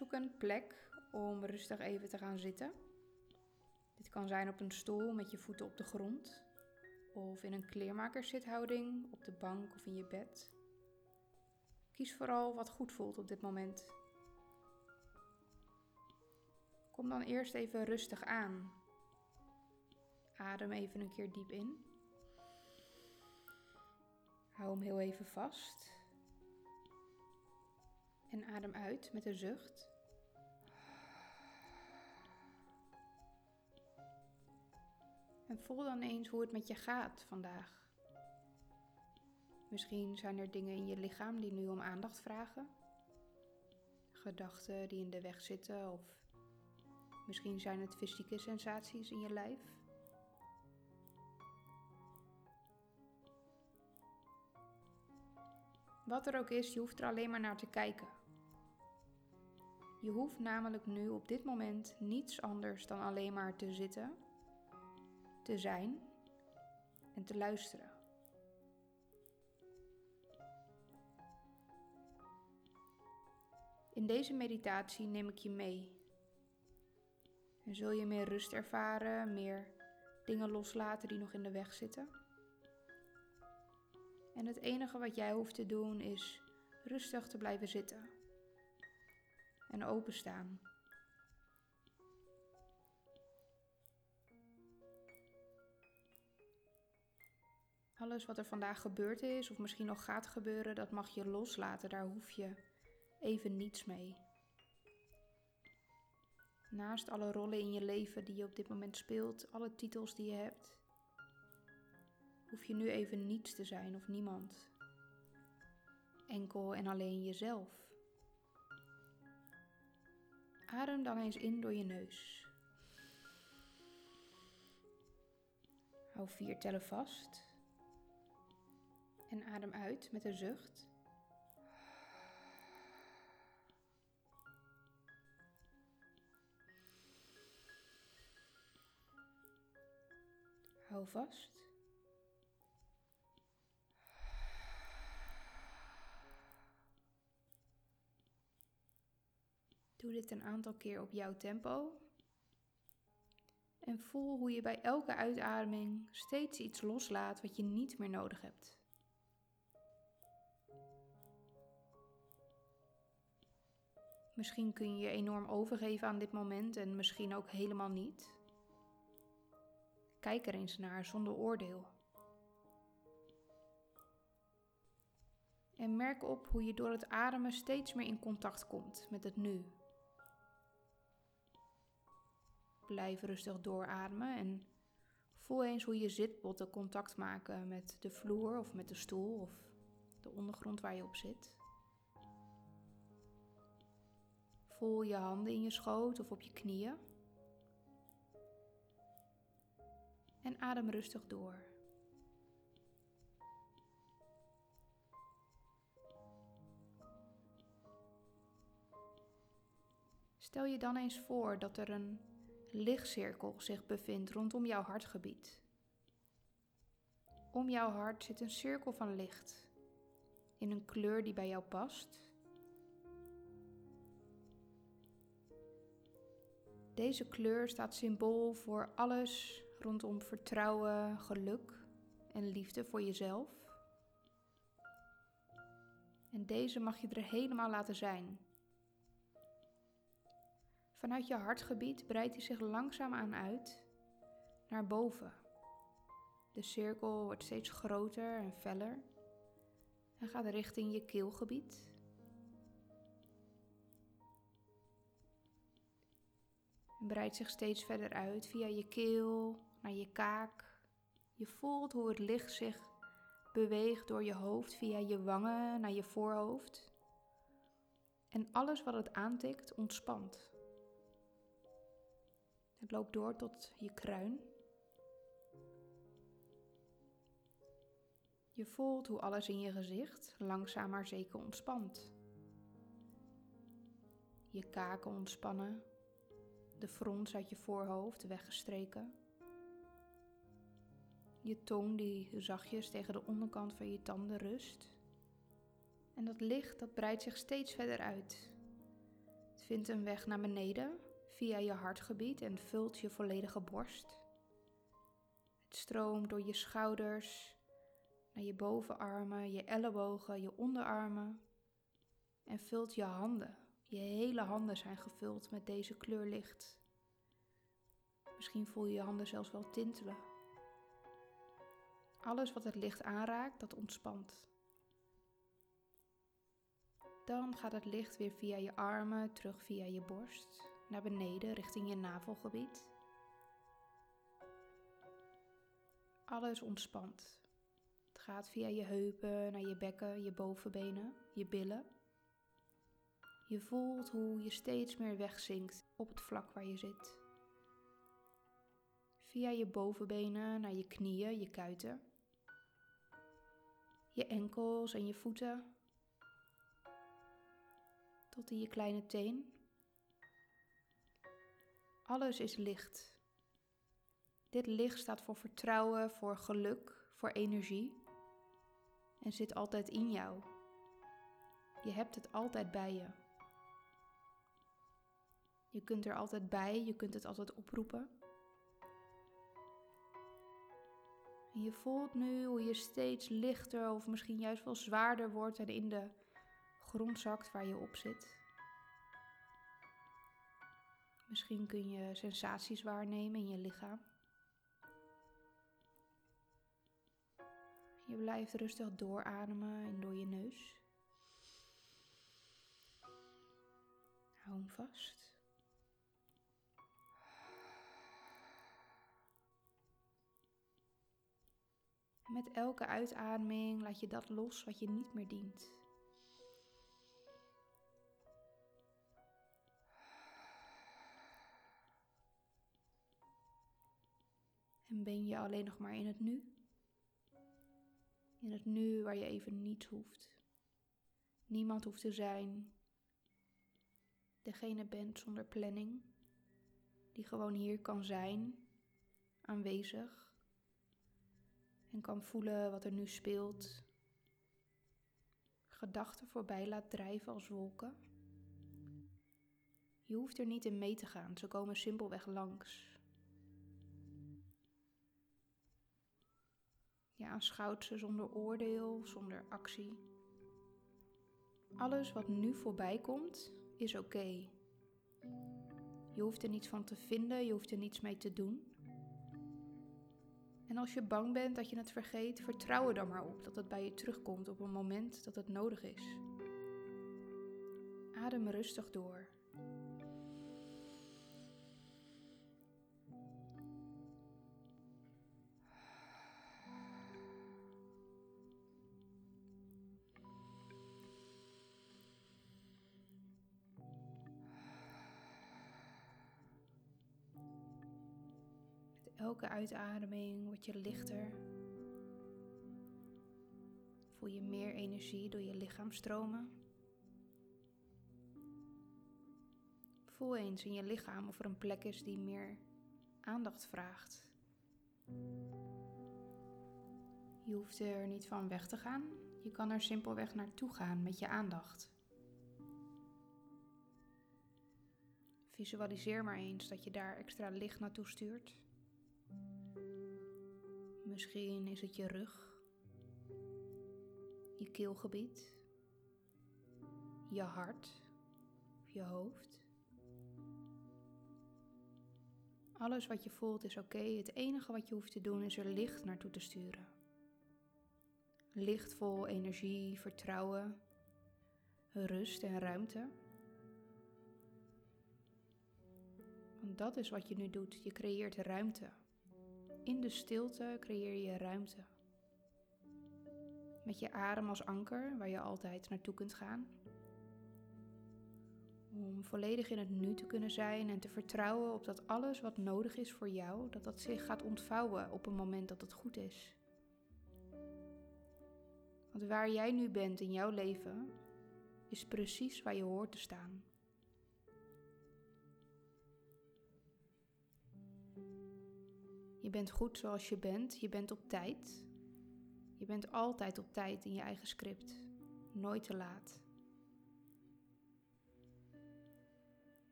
Zoek een plek om rustig even te gaan zitten. Dit kan zijn op een stoel met je voeten op de grond of in een kleermakerszithouding op de bank of in je bed. Kies vooral wat goed voelt op dit moment. Kom dan eerst even rustig aan. Adem even een keer diep in. Hou hem heel even vast. En adem uit met een zucht. En voel dan eens hoe het met je gaat vandaag. Misschien zijn er dingen in je lichaam die nu om aandacht vragen. Gedachten die in de weg zitten of misschien zijn het fysieke sensaties in je lijf. Wat er ook is, je hoeft er alleen maar naar te kijken. Je hoeft namelijk nu op dit moment niets anders dan alleen maar te zitten, te zijn en te luisteren. In deze meditatie neem ik je mee. En zul je meer rust ervaren, meer dingen loslaten die nog in de weg zitten. En het enige wat jij hoeft te doen is rustig te blijven zitten en openstaan. Alles wat er vandaag gebeurd is, of misschien nog gaat gebeuren, dat mag je loslaten. Daar hoef je even niets mee. Naast alle rollen in je leven die je op dit moment speelt, alle titels die je hebt, hoef je nu even niets te zijn of niemand. Enkel en alleen jezelf. Adem dan eens in door je neus. Hou vier tellen vast. En adem uit met een zucht. Hou vast. Doe dit een aantal keer op jouw tempo. En voel hoe je bij elke uitademing steeds iets loslaat wat je niet meer nodig hebt. Misschien kun je je enorm overgeven aan dit moment en misschien ook helemaal niet. Kijk er eens naar zonder oordeel. En merk op hoe je door het ademen steeds meer in contact komt met het nu. Blijf rustig doorademen en voel eens hoe je zitbotten contact maken met de vloer of met de stoel of de ondergrond waar je op zit. Voel je handen in je schoot of op je knieën. En adem rustig door. Stel je dan eens voor dat er een lichtcirkel zich bevindt rondom jouw hartgebied. Om jouw hart zit een cirkel van licht in een kleur die bij jou past. Deze kleur staat symbool voor alles rondom vertrouwen, geluk en liefde voor jezelf. En deze mag je er helemaal laten zijn. Vanuit je hartgebied breidt hij zich langzaamaan uit naar boven. De cirkel wordt steeds groter en feller en gaat richting je keelgebied. En breidt zich steeds verder uit via je keel naar je kaak. Je voelt hoe het licht zich beweegt door je hoofd via je wangen naar je voorhoofd. En alles wat het aantikt ontspant. Het loopt door tot je kruin. Je voelt hoe alles in je gezicht langzaam maar zeker ontspant. Je kaken ontspannen, de frons uit je voorhoofd weggestreken. Je tong die zachtjes tegen de onderkant van je tanden rust. En dat licht dat breidt zich steeds verder uit Vind een weg naar beneden via je hartgebied en vult je volledige borst. Het stroomt door je schouders naar je bovenarmen, je ellebogen, je onderarmen en vult je handen. Je hele handen zijn gevuld met deze kleur licht. Misschien voel je je handen zelfs wel tintelen. Alles wat het licht aanraakt, dat ontspant. Dan gaat het licht weer via je armen, terug via je borst, naar beneden richting je navelgebied. Alles ontspant. Het gaat via je heupen naar je bekken, je bovenbenen, je billen. Je voelt hoe je steeds meer wegzinkt op het vlak waar je zit. Via je bovenbenen naar je knieën, je kuiten. Je enkels en je voeten. Tot in je kleine teen. Alles is licht. Dit licht staat voor vertrouwen, voor geluk, voor energie en zit altijd in jou. Je hebt het altijd bij je. Je kunt er altijd bij, je kunt het altijd oproepen. En je voelt nu hoe je steeds lichter of misschien juist wel zwaarder wordt en in de grond zakt waar je op zit. Misschien kun je sensaties waarnemen in je lichaam. Je blijft rustig doorademen en door je neus. Hou hem vast. met elke uitademing laat je dat los wat je niet meer dient. En ben je alleen nog maar in het nu? In het nu waar je even niets hoeft. Niemand hoeft te zijn. Degene bent zonder planning, die gewoon hier kan zijn, aanwezig en kan voelen wat er nu speelt. Gedachten voorbij laat drijven als wolken. Je hoeft er niet in mee te gaan, ze komen simpelweg langs. Aanschouwt ze zonder oordeel, zonder actie. Alles wat nu voorbij komt, is oké. Je hoeft er niets van te vinden, je hoeft er niets mee te doen. En als je bang bent dat je het vergeet, vertrouw er dan maar op dat het bij je terugkomt op een moment dat het nodig is. Adem rustig door. Elke uitademing word je lichter. Voel je meer energie door je lichaam stromen. Voel eens in je lichaam of er een plek is die meer aandacht vraagt. Je hoeft er niet van weg te gaan. Je kan er simpelweg naartoe gaan met je aandacht. Visualiseer maar eens dat je daar extra licht naartoe stuurt. Misschien is het je rug, je keelgebied, je hart, je hoofd. Alles wat je voelt is oké. Het enige wat je hoeft te doen is er licht naartoe te sturen. Lichtvol energie, vertrouwen, rust en ruimte. Want dat is wat je nu doet. Je creëert ruimte. In de stilte creëer je ruimte. Met je adem als anker waar je altijd naartoe kunt gaan. Om volledig in het nu te kunnen zijn en te vertrouwen op dat alles wat nodig is voor jou, dat dat zich gaat ontvouwen op een moment dat het goed is. Want waar jij nu bent in jouw leven, is precies waar je hoort te staan. Je bent goed zoals je bent. Je bent op tijd. Je bent altijd op tijd in je eigen script. Nooit te laat.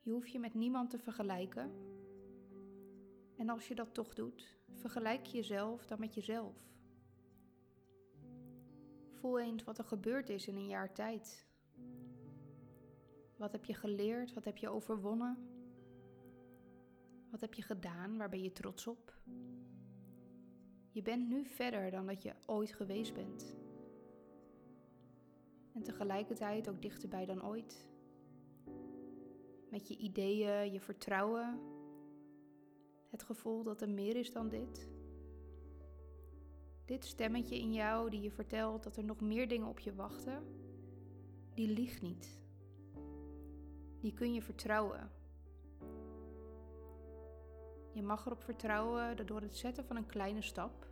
Je hoeft je met niemand te vergelijken. En als je dat toch doet, vergelijk jezelf dan met jezelf. Voel eens wat er gebeurd is in een jaar tijd. Wat heb je geleerd? Wat heb je overwonnen? Wat heb je gedaan? Waar ben je trots op? Je bent nu verder dan dat je ooit geweest bent. En tegelijkertijd ook dichterbij dan ooit. Met je ideeën, je vertrouwen, het gevoel dat er meer is dan dit. Dit stemmetje in jou die je vertelt dat er nog meer dingen op je wachten, die liegt niet. Die kun je vertrouwen. Je mag erop vertrouwen dat door het zetten van een kleine stap,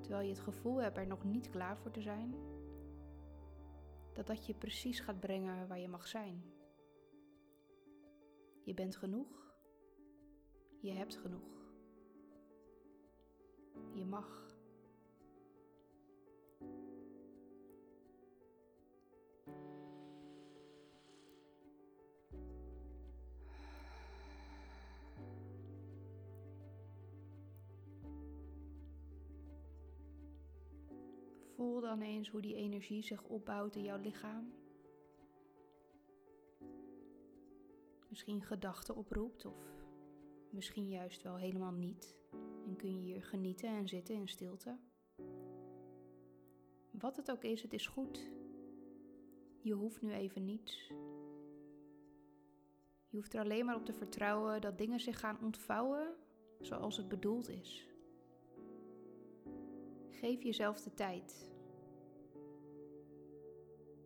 terwijl je het gevoel hebt er nog niet klaar voor te zijn, dat dat je precies gaat brengen waar je mag zijn. Je bent genoeg. Je hebt genoeg. Je mag. Voel dan eens hoe die energie zich opbouwt in jouw lichaam. Misschien gedachten oproept of misschien juist wel helemaal niet. En kun je hier genieten en zitten in stilte. Wat het ook is, het is goed. Je hoeft nu even niets. Je hoeft er alleen maar op te vertrouwen dat dingen zich gaan ontvouwen zoals het bedoeld is. Geef jezelf de tijd.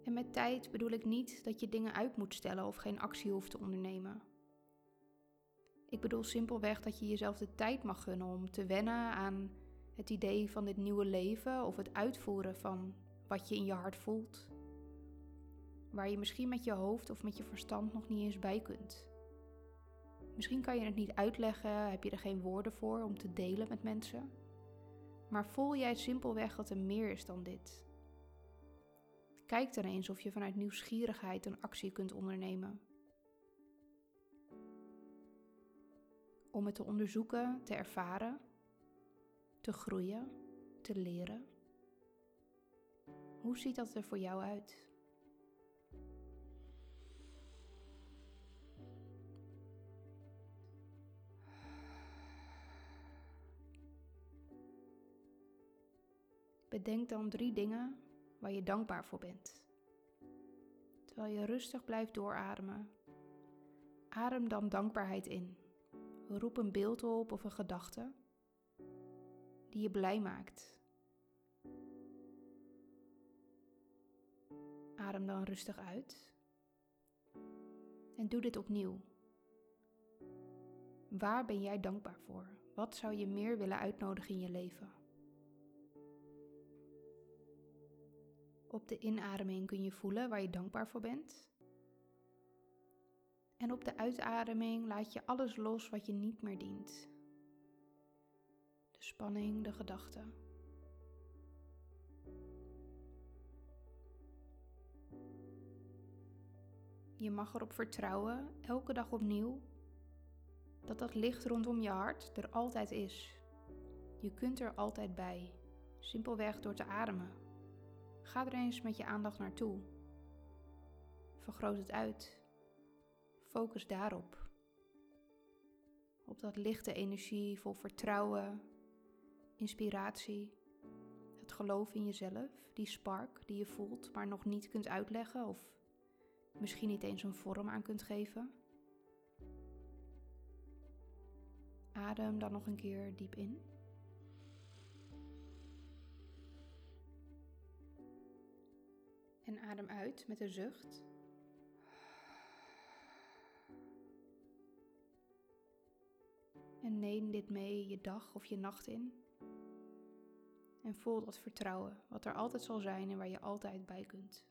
En met tijd bedoel ik niet dat je dingen uit moet stellen of geen actie hoeft te ondernemen. Ik bedoel simpelweg dat je jezelf de tijd mag gunnen om te wennen aan het idee van dit nieuwe leven of het uitvoeren van wat je in je hart voelt. Waar je misschien met je hoofd of met je verstand nog niet eens bij kunt. Misschien kan je het niet uitleggen, heb je er geen woorden voor om te delen met mensen. Maar voel jij simpelweg dat er meer is dan dit? Kijk dan eens of je vanuit nieuwsgierigheid een actie kunt ondernemen. Om het te onderzoeken, te ervaren, te groeien, te leren. Hoe ziet dat er voor jou uit? Bedenk dan drie dingen waar je dankbaar voor bent. Terwijl je rustig blijft doorademen, adem dan dankbaarheid in. Roep een beeld op of een gedachte die je blij maakt. Adem dan rustig uit en doe dit opnieuw. Waar ben jij dankbaar voor? Wat zou je meer willen uitnodigen in je leven? Op de inademing kun je voelen waar je dankbaar voor bent. En op de uitademing laat je alles los wat je niet meer dient. De spanning, de gedachten. Je mag erop vertrouwen, elke dag opnieuw, dat dat licht rondom je hart er altijd is. Je kunt er altijd bij, simpelweg door te ademen. Ga er eens met je aandacht naartoe. Vergroot het uit. Focus daarop. Op dat lichte energie vol vertrouwen, inspiratie, het geloof in jezelf, die spark die je voelt, maar nog niet kunt uitleggen of misschien niet eens een vorm aan kunt geven. Adem dan nog een keer diep in. En adem uit met een zucht. En neem dit mee je dag of je nacht in. En voel dat vertrouwen, wat er altijd zal zijn en waar je altijd bij kunt.